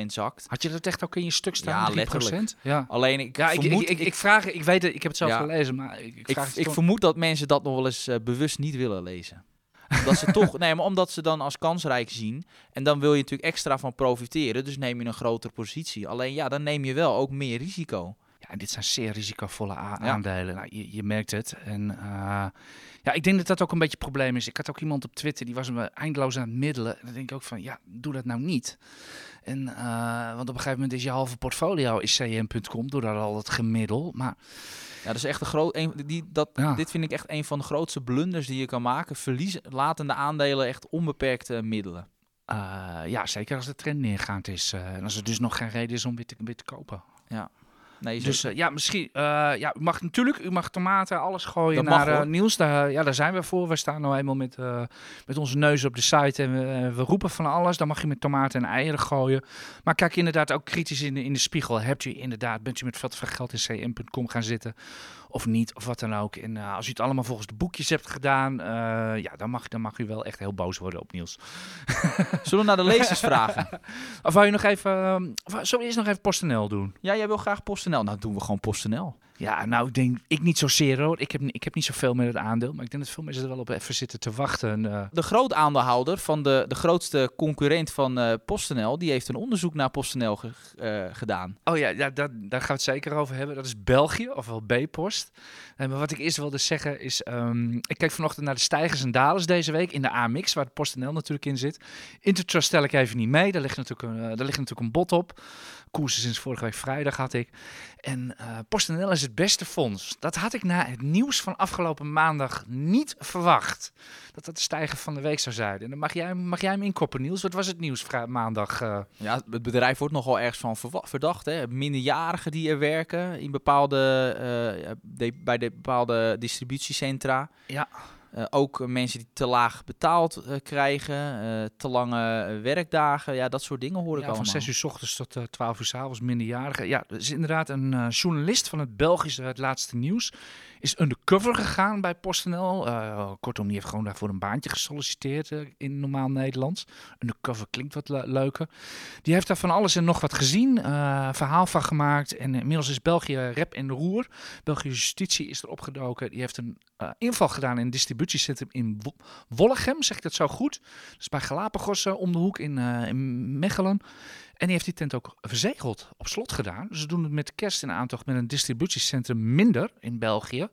10% zakt. Had je dat echt ook in je stuk staan? Ja, letterlijk. Ja. Alleen ik, ja, vermoed, ik, ik, ik, ik, vraag, ik weet het, ik heb het zelf Ja. gelezen, maar ik, vraag ik vermoed dat mensen dat nog wel eens eh, bewust niet willen lezen. Omdat ze toch, nee, maar omdat ze dan als kansrijk zien. En dan wil je natuurlijk extra van profiteren. Dus neem je een grotere positie. Alleen ja, dan neem je wel ook meer risico. En dit zijn zeer risicovolle Ja. aandelen. Nou, je, je merkt het. En eh, ja, ik denk dat dat ook een beetje het probleem is. Ik had ook iemand op Twitter, die was me eindeloos aan het middelen. En dan denk ik ook van, ja, doe dat nou niet. En, eh, want op een gegeven moment is je halve portfolio is cm.com, door al het gemiddel. Maar Ja, dat is echt een groot. Een, die, dat, Ja. Dit vind ik echt een van de grootste blunders die je kan maken. Verliezen, laten de aandelen echt onbeperkt eh, middelen. eh, ja, zeker als de trend neergaand is. en als er dus nog geen reden is om weer te, weer te kopen. Ja. Nee, Dus ja, misschien. eh, ja, u mag natuurlijk, u mag tomaten, alles gooien Dat naar mag, eh. Niels. Daar, ja, daar zijn we voor. We staan nou eenmaal met, eh, met onze neus op de site en we, we roepen van alles. Dan mag je met tomaten en eieren gooien. Maar kijk inderdaad ook kritisch in de, in de spiegel. Hebt u inderdaad, bent u met veel te veel geld in cm.com gaan zitten of niet, of wat dan ook. En eh, als u het allemaal volgens de boekjes hebt gedaan, eh, ja, dan mag, dan mag u wel echt heel boos worden op Niels. Zullen we naar de lezers vragen? Of wou je nog even, eh, of zullen we eerst nog even PostNL doen? Ja, jij wil graag PostNL. Nou, doen we gewoon PostNL. Ja, nou, ik denk, ik niet zozeer hoor. Ik heb, ik heb niet zoveel met het aandeel, maar ik denk dat veel mensen er wel op even zitten te wachten. eh. De groot aandeelhouder van de, de grootste concurrent van eh, PostNL, die heeft een onderzoek naar PostNL ge- eh, gedaan. Oh ja, ja dat, daar gaan we het zeker over hebben. Dat is België, ofwel B-Post. Maar wat ik eerst wilde zeggen is, ehm, ik keek vanochtend naar de stijgers en dalers deze week in de AMX, waar de PostNL natuurlijk in zit. Intertrust stel ik even niet mee, daar ligt natuurlijk een, daar ligt natuurlijk een bot op. Koers is sinds vorige week vrijdag had ik. En PostNL is het beste fonds. Dat had ik na het nieuws van afgelopen maandag niet verwacht. Dat dat de stijger van de week zou zijn. En dan mag jij, mag jij hem inkoppen, Niels. Wat was het nieuws maandag? eh? Ja, het bedrijf wordt nogal ergens van verdacht. Hè? Minderjarigen die er werken in bepaalde, de- bij de bepaalde distributiecentra. Ja. Eh, ook mensen die te laag betaald eh, krijgen, eh, te lange werkdagen. Ja, dat soort dingen hoor ik Ja, van allemaal. 6 uur s ochtends tot eh 12 uur s avonds, minderjarigen. Ja, er is inderdaad een journalist van het Belgische Het Laatste Nieuws. Is undercover gegaan bij PostNL. Eh, kortom, die heeft gewoon daarvoor een baantje gesolliciteerd eh, in normaal Nederlands. Undercover klinkt wat le- leuker. Die heeft daar van alles en nog wat gezien. eh, verhaal van gemaakt. En inmiddels is België rep en roer. Belgische justitie is er opgedoken. Die heeft een inval gedaan in een distributiecentrum in Wo- Wollegem. Zeg ik dat zo goed? Dus bij Galapagos om de hoek in, in Mechelen. En die heeft die tent ook verzegeld, op slot gedaan. Dus ze doen het met kerst in aantocht met een distributiecentrum minder in België.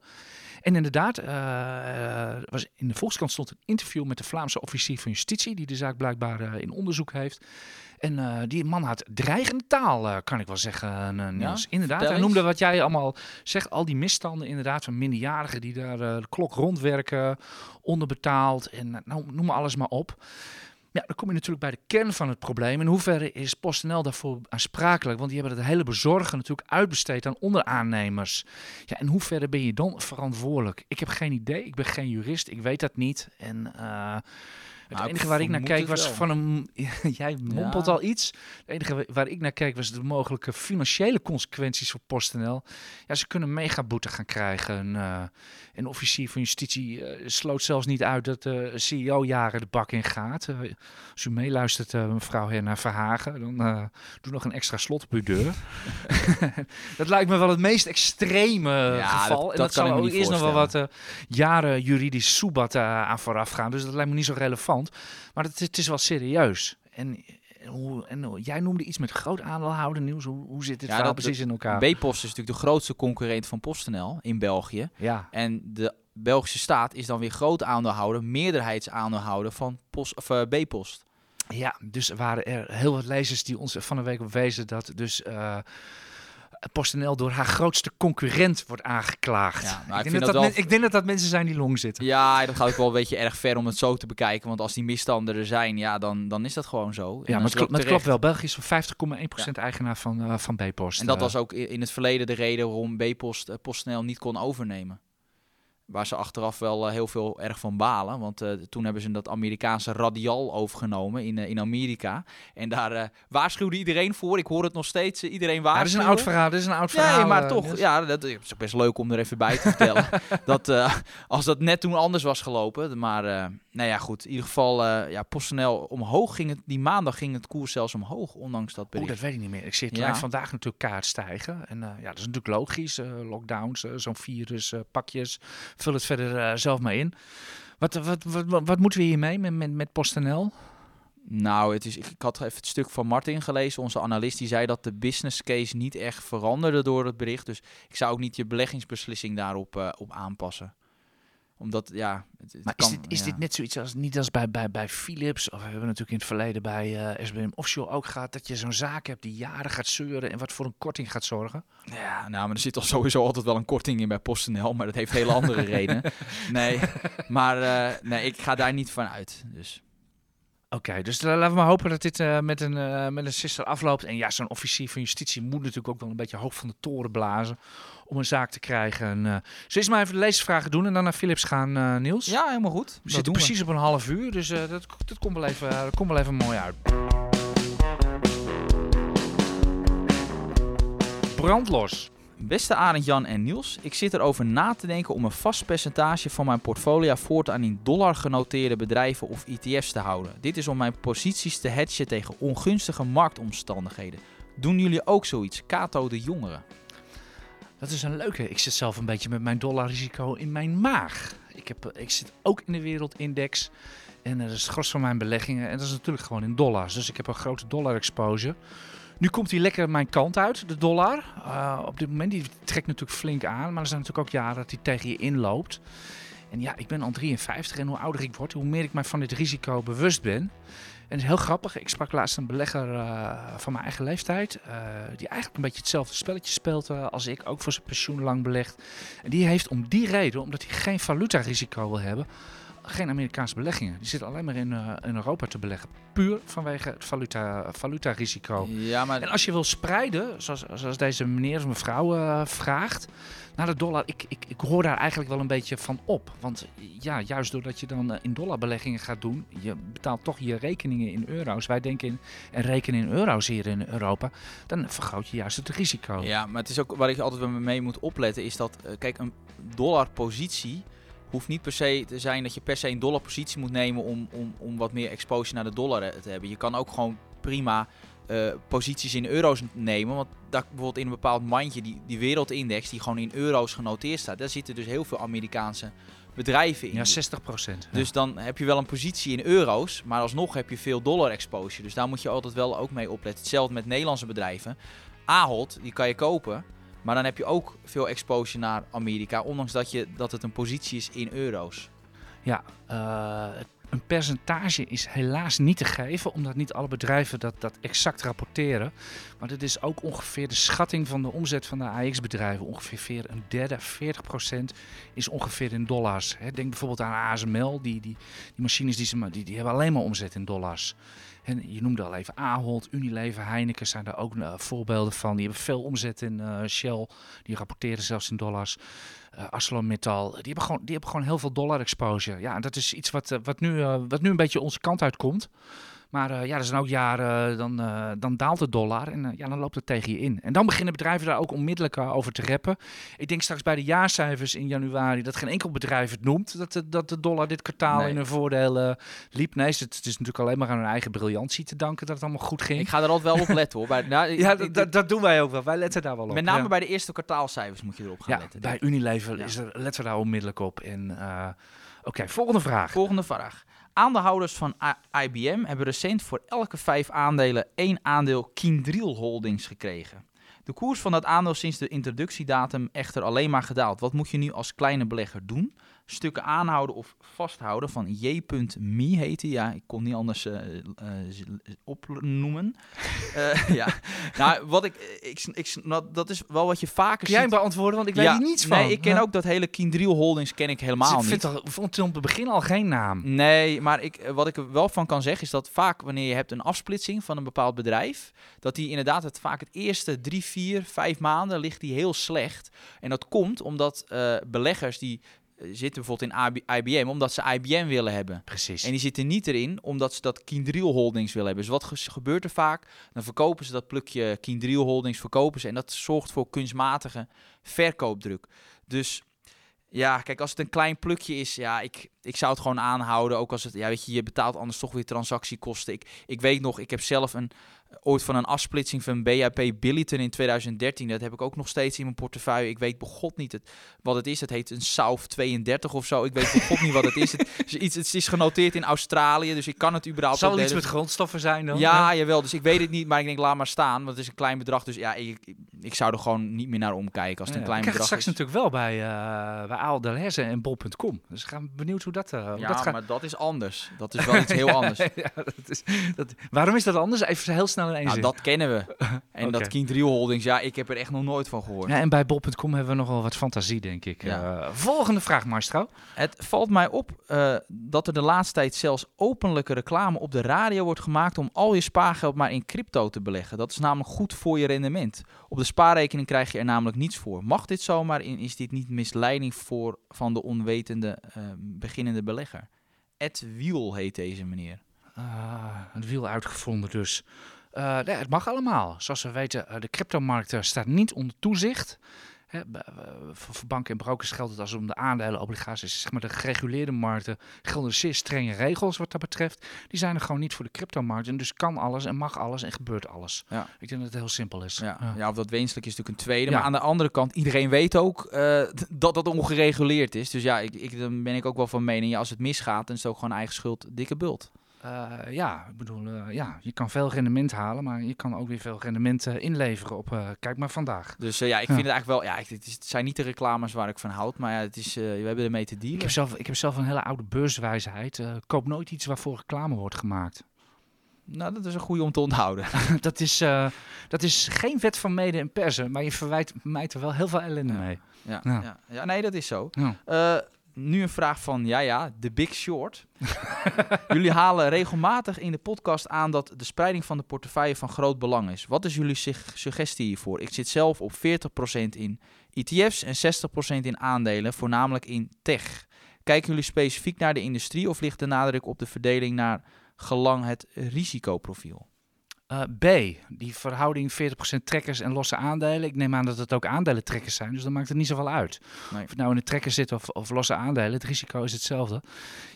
En inderdaad, eh, was in de Volkskrant stond een interview met de Vlaamse officier van justitie, die de zaak blijkbaar eh, in onderzoek heeft. En eh, die man had dreigende taal, kan ik wel zeggen, Niels. inderdaad, vertel hij noemde wat jij allemaal zegt, al die misstanden inderdaad van minderjarigen die daar de klok rondwerken, onderbetaald en nou, noem maar alles maar op. Ja, dan kom je natuurlijk bij de kern van het probleem. In hoeverre is PostNL daarvoor aansprakelijk? Want die hebben het hele bezorgen natuurlijk uitbesteed aan onderaannemers. Ja, in hoeverre ben je dan verantwoordelijk? Ik heb geen idee. Ik ben geen jurist. Ik weet dat niet. En eh, het enige waar ik naar keek was wel. van een... Jij mompelt Ja. al iets. Het enige wa- waar ik naar keek was de mogelijke financiële consequenties voor PostNL. Ja, ze kunnen mega boete gaan krijgen. En, eh, een officier van justitie eh, sloot zelfs niet uit dat de CEO jaren de bak in gaat. Eh, als u meeluistert, eh, mevrouw Herna Verhagen, dan eh, doe nog een extra slot op uw deur. dat lijkt me wel het meest extreme Ja, geval. dat- en dat dat zal ook eerst nog wel wat eh, jaren juridisch soebat eh, aan vooraf gaan. Dus dat lijkt me niet zo relevant. Maar het, het is wel serieus. En, en hoe, en hoe- jij noemde iets met groot aandeelhouder nieuws. Hoe, hoe zit dit Ja, dat- precies in elkaar? B-Post is natuurlijk de grootste concurrent van PostNL in België. ja. En de Belgische staat is dan weer groot aandeelhouder, meerderheidsaandeelhouder van Post, of, eh, B-Post. Ja, dus waren er heel wat lezers die ons van de week op wezen dat dus eh PostNL door haar grootste concurrent wordt aangeklaagd. Ja, nou, ik, ik denk dat dat dat wel- men- ik denk dat dat mensen zijn die long zitten. Ja, dat gaat ook wel een beetje erg ver om het zo te bekijken. Want als die misstanden er zijn, ja, dan, dan is dat gewoon zo. En Ja, maar het, klopt, ook maar het klopt terecht. wel. België is voor 50,1% eigenaar van, eh, van B-Post. En dat Eh, was ook in het verleden de reden waarom B-Post eh, PostNL niet kon overnemen. Waar ze achteraf wel eh, heel veel erg van balen. Want eh, toen hebben ze dat Amerikaanse radial overgenomen in, eh, in Amerika. En daar waarschuwde iedereen voor. Ik hoor het nog steeds. iedereen ja, dat is een oud verhaal. Dat is een oud verhaal. Nee, maar toch, ja, dat is ook best leuk om er even bij te vertellen. dat als dat net toen anders was gelopen. Maar nou ja, goed. In ieder geval, ja, PostNL omhoog ging het. Die maandag ging het koers zelfs omhoog, ondanks dat bericht. dat weet ik niet meer. Ik zie het Ja. vandaag natuurlijk kaart stijgen. En ja, dat is natuurlijk logisch. lockdowns, zo'n virus, pakjes. Vul het verder eh, zelf maar in. Wat, wat, wat, wat, moeten we hiermee met, met, met PostNL? Nou, het is, ik, ik had even het stuk van Martin gelezen, onze analist. Die zei dat de business case niet echt veranderde door het bericht. Dus ik zou ook niet je beleggingsbeslissing daarop eh, op aanpassen. Omdat, ja... Het, het Maar kan, is, dit, is ja. dit net zoiets als niet als bij, bij, bij Philips? Of hebben we natuurlijk in het verleden bij eh, SBM Offshore ook gehad dat je zo'n zaak hebt die jaren gaat zeuren en wat voor een korting gaat zorgen? Ja, nou, maar er zit al sowieso altijd wel een korting in bij PostNL, maar dat heeft hele andere redenen. Nee, maar eh, nee, ik ga daar niet van uit. Dus. Oké, dus laten we maar hopen dat dit uh, met, een, uh, met een sister afloopt. En ja, zo'n officier van justitie moet natuurlijk ook wel een beetje hoog van de toren blazen om een zaak te krijgen. En, uh, maar even de lezersvragen doen en dan naar Philips gaan, Niels? Ja, helemaal goed. We zitten precies op een half uur, dus dat, dat, komt wel even, dat komt wel even mooi uit. Brandlos. Beste Arend, Jan en Niels, ik zit erover na te denken om een vast percentage van mijn portfolio voortaan in dollar genoteerde bedrijven of ETF's te houden. Dit is om mijn posities te hedgen tegen ongunstige marktomstandigheden. Doen jullie ook zoiets, Kato de Jongere? Dat is een leuke. Ik zit zelf een beetje met mijn dollarrisico in mijn maag. Ik, heb, ik zit ook in de wereldindex. En dat is het gros van mijn beleggingen. En dat is natuurlijk gewoon in dollars. Dus ik heb een grote dollar exposure. Nu komt hij lekker mijn kant uit, de dollar. Uh, op dit moment, die trekt natuurlijk flink aan. Maar er zijn natuurlijk ook jaren dat hij tegen je inloopt. En ja, ik ben al 53 en hoe ouder ik word, hoe meer ik mij van dit risico bewust ben. En het is heel grappig. Ik sprak laatst een belegger uh, van mijn eigen leeftijd. Uh, die eigenlijk een beetje hetzelfde spelletje speelt als ik. Ook voor zijn pensioen lang belegd. En die heeft om die reden, omdat hij geen valutarisico wil hebben geen Amerikaanse beleggingen. Die zitten alleen maar in, uh, in Europa te beleggen. Puur vanwege het valuta, valutarisico. Ja, maar... En als je wil spreiden, zoals, zoals deze meneer of mevrouw uh, vraagt, naar de dollar. Ik, ik, ik hoor daar eigenlijk wel een beetje van op. Want ja, juist doordat je dan uh, in dollarbeleggingen gaat doen, je betaalt toch je rekeningen in euro's. Wij denken in, en rekenen in euro's hier in Europa. Dan vergroot je juist het risico. Ja, maar het is ook waar ik altijd mee moet opletten, is dat, kijk, een dollarpositie hoeft niet per se te zijn dat je per se een dollar positie moet nemen om, om, om wat meer exposure naar de dollar eh, te hebben. Je kan ook gewoon prima uh, posities in euro's nemen. Want dat bijvoorbeeld in een bepaald mandje, die, die wereldindex die gewoon in euro's genoteerd staat, daar zitten dus heel veel Amerikaanse bedrijven in. Ja, 60 procent. Dus dan heb je wel een positie in euro's, maar alsnog heb je veel dollar exposure. Dus daar moet je altijd wel ook mee opletten. Hetzelfde met Nederlandse bedrijven. Ahold, die kan je kopen. Maar dan heb je ook veel exposure naar Amerika, ondanks dat, je, dat het een positie is in euro's. Ja, uh, een percentage is helaas niet te geven, omdat niet alle bedrijven dat, dat exact rapporteren. Maar dit is ook ongeveer de schatting van de omzet van de AX-bedrijven. Ongeveer een derde, 40 procent, is ongeveer in dollars. denk bijvoorbeeld aan ASML, die, die, die machines die, ze, die, die hebben alleen maar omzet in dollars. En je noemde al even Ahold, Unilever, Heineken zijn daar ook uh, voorbeelden van. Die hebben veel omzet in uh, Shell, die rapporteren zelfs in dollars. Uh, ArcelorMittal, die hebben, gewoon, die hebben gewoon heel veel dollar exposure. Ja, en dat is iets wat, wat, nu, wat nu een beetje onze kant uitkomt. Maar uh, ja, er zijn ook jaren, dan, uh, dan daalt de dollar en uh, ja, dan loopt het tegen je in. En dan beginnen bedrijven daar ook onmiddellijk over te reppen. Ik denk straks bij de jaarcijfers in januari dat geen enkel bedrijf het noemt dat de, dat de dollar dit kwartaal nee. in hun voordeel liep. Nee, het, het, is natuurlijk alleen maar aan hun eigen briljantie te danken dat het allemaal goed ging. Ik ga er altijd wel op letten hoor. Bij, nou, ja, dat, doen wij ook wel. Wij letten daar wel op. Met name ja. bij de eerste kwartaalcijfers moet je erop gaan ja, letten. Bij Unilever is er, letten we daar onmiddellijk op. En oké, okay, volgende vraag. Volgende vraag. Aandeelhouders van IBM hebben recent voor elke vijf aandelen één aandeel Kindriel Holdings gekregen. De koers van dat aandeel sinds de introductiedatum echter alleen maar gedaald. Wat moet je nu als kleine belegger doen? Stukken aanhouden of vasthouden van J.me heette. Ja, ik kon niet anders uh, uh, opnoemen. uh, ja, nou, wat ik, ik, ik, nou, dat is wel wat je vaker Jij ziet. beantwoorden, want ik weet ja, niets van. Nee, ik ken ja. ook dat hele Kindriel Holdings ken ik helemaal ik niet. Ik vond het op het begin al geen naam. Nee, maar ik, wat ik er wel van kan zeggen is dat vaak wanneer je hebt een afsplitsing van een bepaald bedrijf, dat die inderdaad het vaak het eerste drie, vier, vijf maanden ligt die heel slecht. En dat komt omdat beleggers die zitten bijvoorbeeld in IBM omdat ze IBM willen hebben. Precies. En die zitten niet erin omdat ze dat Kindriel Holdings willen hebben. Dus wat gebeurt er vaak? Dan verkopen ze dat plukje Kindriel Holdings, verkopen ze. En dat zorgt voor kunstmatige verkoopdruk. Dus ja, kijk, als het een klein plukje is, ja, ik, ik zou het gewoon aanhouden. Ook als het, ja, weet je, je betaalt anders toch weer transactiekosten. Ik, ik weet nog, ik heb zelf een, ooit van een afsplitsing van BHP Billiton in 2013. Dat heb ik ook nog steeds in mijn portefeuille. Ik weet begot niet het, wat het is. Het heet een SAUF 32 of zo. Ik weet begot niet wat het is. Het, is iets, het is genoteerd in Australië, dus ik kan het überhaupt Zal het iets met grondstoffen zijn dan? Ja, ja, jawel. Dus ik weet het niet, maar ik denk, laat maar staan. Want het is een klein bedrag. Dus ja, ik, ik zou er gewoon niet meer naar omkijken als het ja, een klein ik bedrag straks is. natuurlijk wel bij, uh, bij Aal Delhaize en bol.com. Dus ik ben benieuwd hoe dat, uh, hoe ja, dat gaat. maar dat is anders. Dat is wel iets heel anders. ja, dat is, dat, waarom is dat anders? Even heel snel in één Nou, zin. dat kennen we. En dat. King 3 Holdings, ja, ik heb er echt nog nooit van gehoord. Ja, en bij bol.com hebben we nogal wat fantasie, denk ik. Ja. Eh, volgende vraag, Maestro. Het valt mij op eh, dat er de laatste tijd zelfs openlijke reclame op de radio wordt gemaakt om al je spaargeld maar in crypto te beleggen. Dat is namelijk goed voor je rendement. Op de spaarrekening krijg je er namelijk niets voor. Mag dit zomaar in? Is dit niet misleiding voor van de onwetende eh, beginnende belegger? Ed Wiel heet deze meneer. Ah, het wiel uitgevonden dus. Eh, nee, het mag allemaal. Zoals we weten, eh, de cryptomarkt eh, staat niet onder toezicht. Hè, voor, banken en brokers geldt het als het om de aandelen, obligaties, zeg maar de gereguleerde markten, gelden zeer strenge regels wat dat betreft. Die zijn er gewoon niet voor de cryptomarkt. En dus kan alles en mag alles en gebeurt alles. Ja. Ik denk dat het heel simpel is. Ja, Ja. ja. of dat wenselijk is natuurlijk een tweede. Maar aan de andere kant, iedereen weet ook dat dat ongereguleerd is. Dus ja, ik, ik, dan ben ik ook wel van mening, ja, als het misgaat, dan is het ook gewoon eigen schuld, dikke bult. Eh, ja, ik bedoel, eh, ja, je kan veel rendement halen, maar je kan ook weer veel rendement eh, inleveren op, kijk maar vandaag. Dus ja, ik Ja. vind het eigenlijk wel, ja, ik- het, is, het zijn niet de reclames waar ik van houd, maar ja, het is, we hebben ermee te Ik dealen. heb, zelf, ik heb zelf een hele oude beurswijsheid. Koop nooit iets waarvoor reclame wordt gemaakt. Nou, dat is een goede om te onthouden. dat, is, dat is geen wet van mede en persen, maar je verwijt mij er wel heel veel ellende Ja. mee. Ja, Ja. ja. Ja, nee, dat is zo. Nu een vraag van, ja ja, The Big Short. jullie halen regelmatig in de podcast aan dat de spreiding van de portefeuille van groot belang is. Wat is jullie suggestie hiervoor? Ik zit zelf op 40% in ETF's en 60% in aandelen, voornamelijk in tech. Kijken jullie specifiek naar de industrie of ligt de nadruk op de verdeling naar gelang het risicoprofiel? Eh, B, die verhouding 40% trekkers en losse aandelen. Ik neem aan dat het ook aandelentrekkers zijn, dus dan maakt het niet zoveel uit. Nee. Of het nou in de trekker zit of, of losse aandelen, het risico is hetzelfde.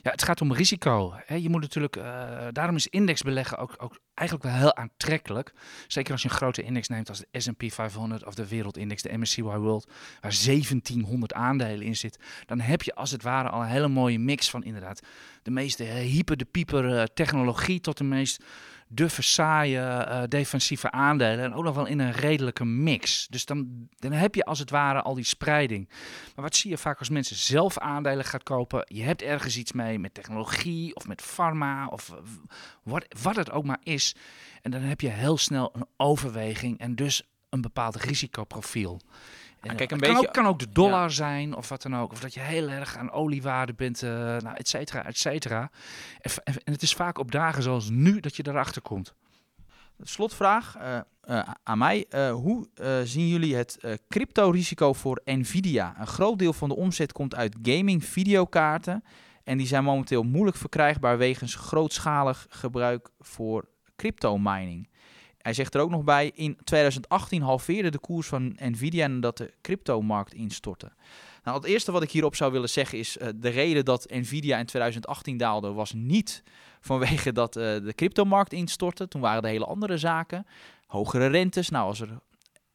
Ja, het gaat om risico. Hè. Je moet natuurlijk, eh, daarom is indexbeleggen ook, ook eigenlijk wel heel aantrekkelijk. Zeker als je een grote index neemt als de S&P 500 of de wereldindex, de MSCI World, waar 1700 aandelen in zit. Dan heb je als het ware al een hele mooie mix van inderdaad de meest eh, hyper de pieper eh, technologie tot de meest duffe, saaie, eh, defensieve aandelen. En ook nog wel in een redelijke mix. Dus dan, dan heb je als het ware al die spreiding. Maar wat zie je vaak als mensen zelf aandelen gaan kopen? Je hebt ergens iets mee met technologie of met pharma of wat, wat het ook maar is. En dan heb je heel snel een overweging en dus een bepaald risicoprofiel. En, kijk, een het kan, beetje- ook, kan ook de dollar zijn of wat dan ook. Of dat je heel erg aan oliewaarde bent, eh nou, et cetera, et cetera. En, en, het is vaak op dagen zoals nu dat je erachter komt. Slotvraag eh, eh, aan mij. Hoe zien jullie het crypto-risico voor Nvidia? Een groot deel van de omzet komt uit gaming videokaarten. En die zijn momenteel moeilijk verkrijgbaar wegens grootschalig gebruik voor crypto-mining. Hij zegt er ook nog bij, in 2018 halveerde de koers van Nvidia nadat de cryptomarkt instortte. Nou, het eerste wat ik hierop zou willen zeggen is, eh, de reden dat Nvidia in 2018 daalde was niet vanwege dat eh, de cryptomarkt instortte. Toen waren er hele andere zaken. Hogere rentes. Nou, als er,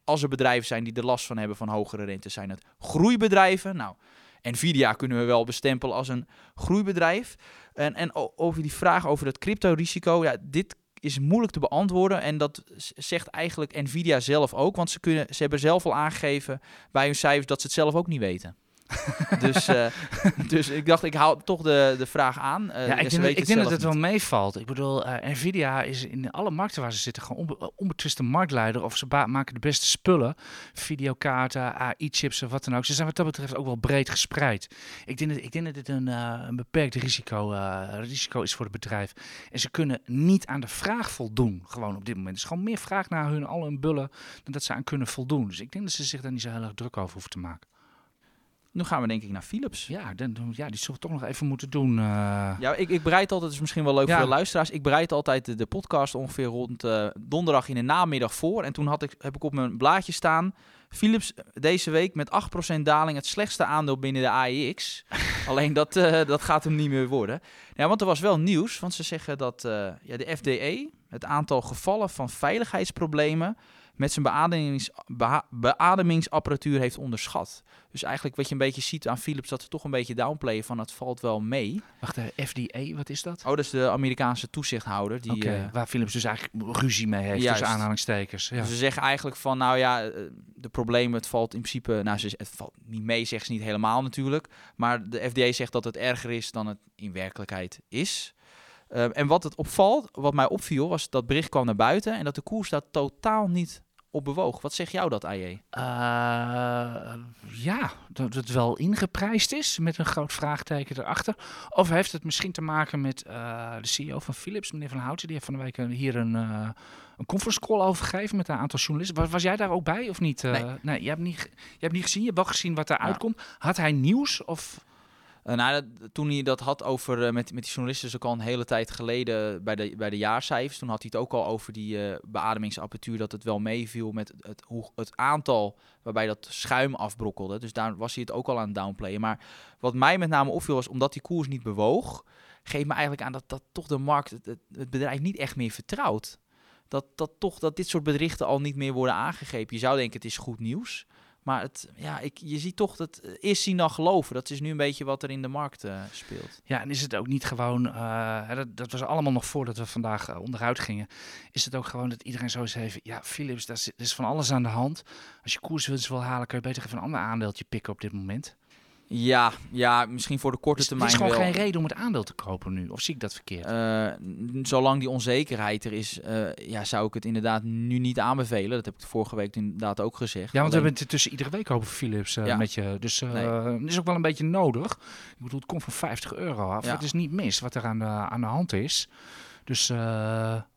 als er bedrijven zijn die er last van hebben van hogere rentes, zijn het groeibedrijven. Nou, Nvidia kunnen we wel bestempelen als een groeibedrijf. En, en over die vraag over het cryptorisico, ja, dit is moeilijk te beantwoorden. En dat zegt eigenlijk Nvidia zelf ook. Want ze, kunnen, ze hebben zelf al aangegeven bij hun cijfers dat ze het zelf ook niet weten. dus, eh, dus ik dacht, ik haal toch de, de vraag aan. Eh, ja, ik denk, dat- weten ik denk dat het wel meevalt. Ik bedoel, eh, Nvidia is in alle markten waar ze zitten gewoon onbe onbetwiste marktleider. Of ze maken de beste spullen. Videokaarten, AI-chips of wat dan ook. Ze zijn wat dat betreft ook wel breed gespreid. Ik denk dat, ik denk dat dit een, een beperkt risico, risico is voor het bedrijf. En ze kunnen niet aan de vraag voldoen. Gewoon op dit moment. Er is gewoon meer vraag naar hun, al hun bullen, dan dat ze aan kunnen voldoen. Dus ik denk dat ze zich daar niet zo heel erg druk over hoeven te maken. Nu gaan we denk ik naar Philips. Ja, dan, dan- ja die zullen we toch nog even moeten doen. eh. Ja, ik, ik bereid altijd, is misschien wel leuk Ja. voor de luisteraars. Ik bereid altijd de, de podcast ongeveer rond eh, donderdag in de namiddag voor. En toen had ik, heb ik op mijn blaadje staan. Philips eh, deze week met 8% daling het slechtste aandeel binnen de AEX. Alleen dat, eh, dat gaat hem niet meer worden. Ja, want er was wel nieuws. Want ze zeggen dat eh, ja, de FDA het aantal gevallen van veiligheidsproblemen met zijn beademings, beha- beademingsapparatuur heeft onderschat. Dus eigenlijk wat je een beetje ziet aan Philips, dat ze toch een beetje downplayen van het valt wel mee. Wacht, eh, FDA, wat is dat? Oh, dat is de Amerikaanse toezichthouder. Die, eh, waar Philips dus eigenlijk ruzie mee heeft, Juist. tussen aanhalingstekens. Ja. Dus ze zeggen eigenlijk van, nou ja, eh, de problemen, het valt in principe, nou, ze, het valt niet mee, zeggen ze niet helemaal natuurlijk. Maar de FDA zegt dat het erger is dan het in werkelijkheid is. Uh, en wat het opvalt, wat mij opviel, was dat bericht kwam naar buiten en dat de koers daar totaal niet op bewoog. Wat zegt jou dat, AJ? Uh, ja, dat het wel ingeprijsd is met een groot vraagteken erachter. Of heeft het misschien te maken met uh, de CEO van Philips, meneer Van Houten, die heeft van de week hier een, uh, een conference call over gegeven met een aantal journalisten. Was, was jij daar ook bij of niet? nee. nee, je hebt niet, je hebt niet gezien, je hebt wel gezien wat eruit ja. komt. Had hij nieuws of... Uh, nou, toen hij dat had over uh, met, met die journalisten, is ook al een hele tijd geleden bij de, bij de jaarcijfers. Toen had hij het ook al over die uh, beademingsapparatuur, dat het wel meeviel met het, hoe, het aantal waarbij dat schuim afbrokkelde. Dus daar was hij het ook al aan het downplayen. Maar wat mij met name opviel was, omdat die koers niet bewoog, geeft me eigenlijk aan dat, dat toch de markt het, het, het bedrijf niet echt meer vertrouwt. Dat, dat toch dat dit soort berichten al niet meer worden aangegeven. Je zou denken, het is goed nieuws. Maar het, ja, ik, je ziet toch dat eerst zien dan geloven. Dat is nu een beetje wat er in de markt uh, speelt. Ja, en is het ook niet gewoon, uh, dat, dat, was allemaal nog voordat we vandaag onderuit gingen. Is het ook gewoon dat iedereen zo eens heeft, ja, Philips, daar is, is, van alles aan de hand. Als je koerswinst wil halen, kun je beter even een ander aandeeltje pikken op dit moment. Ja, ja, misschien voor de korte is, termijn Er is gewoon wel. geen reden om het aandeel te kopen nu. Of zie ik dat verkeerd? Uh, zolang die onzekerheid er is, uh, ja, zou ik het inderdaad nu niet aanbevelen. Dat heb ik vorige week inderdaad ook gezegd. Ja, want Alleen... we hebben het tussen iedere week over Philips uh, ja. met je. Dus nee. het is ook wel een beetje nodig. Ik bedoel, het komt van 50 euro af. Ja. Het is niet mis wat er aan de, aan de hand is. Dus...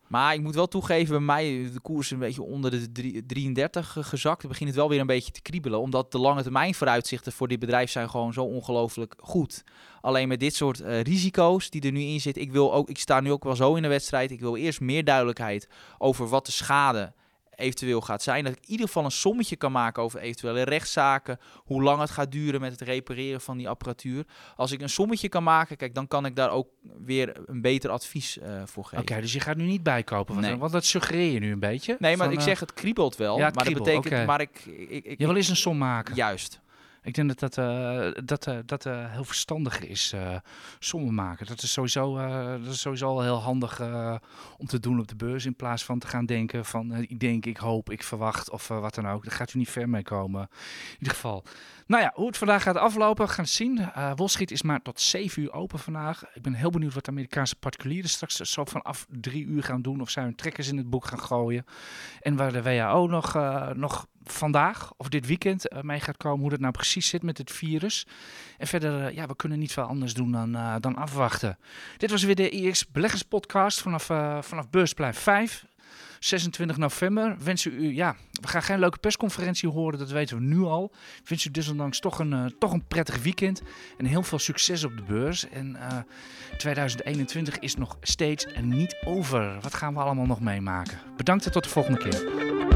Maar ik moet wel toegeven, bij mij de koers een beetje onder de 33 gezakt. Dan begint het wel weer een beetje te kriebelen. Omdat de lange termijn vooruitzichten voor dit bedrijf zijn gewoon zo ongelooflijk goed. Alleen met dit soort uh, risico's die er nu in zitten. Ik, wil ook, ik sta nu ook wel zo in de wedstrijd. Ik wil eerst meer duidelijkheid over wat de schade eventueel gaat zijn. Dat ik in ieder geval een sommetje kan maken over eventuele rechtszaken. Hoe lang het gaat duren met het repareren van die apparatuur. Als ik een sommetje kan maken, kijk, dan kan ik daar ook weer een beter advies uh, voor geven. Oké, okay, dus je gaat nu niet bijkopen. Want, nee. want dat suggereer je nu een beetje. Nee, maar van, ik zeg het kriebelt wel. Ja, het maar kriebelt, dat betekent, okay. maar ik, ik, ik Je wil eens een som maken. Juist. Ik denk dat dat, uh, dat, uh, dat uh, heel verstandig is, sommen maken. Dat is sowieso, dat is sowieso al heel handig om te doen op de beurs. In plaats van te gaan denken van ik denk, ik hoop, ik verwacht of wat dan ook. Daar gaat u niet ver mee komen. In ieder geval. Nou ja, hoe het vandaag gaat aflopen, we gaan zien. Uh, is maar tot 7 uur open vandaag. Ik ben heel benieuwd wat de Amerikaanse particulieren straks zo vanaf 3 uur gaan doen. Of zij hun trekkers in het boek gaan gooien. En waar de WHO nog, nog vandaag of dit weekend mee gaat komen. Hoe dat nou precies zit met het virus. En verder, ja, we kunnen niet veel anders doen dan, dan afwachten. Dit was weer de IX Beleggers Podcast vanaf, vanaf Beursplein 5. 26 november wensen u, ja, we gaan geen leuke persconferentie horen, dat weten we nu al. Wens u desondanks toch een, uh, toch een prettig weekend en heel veel succes op de beurs. En uh, 2021 is nog steeds niet over. Wat gaan we allemaal nog meemaken? Bedankt en tot de volgende keer.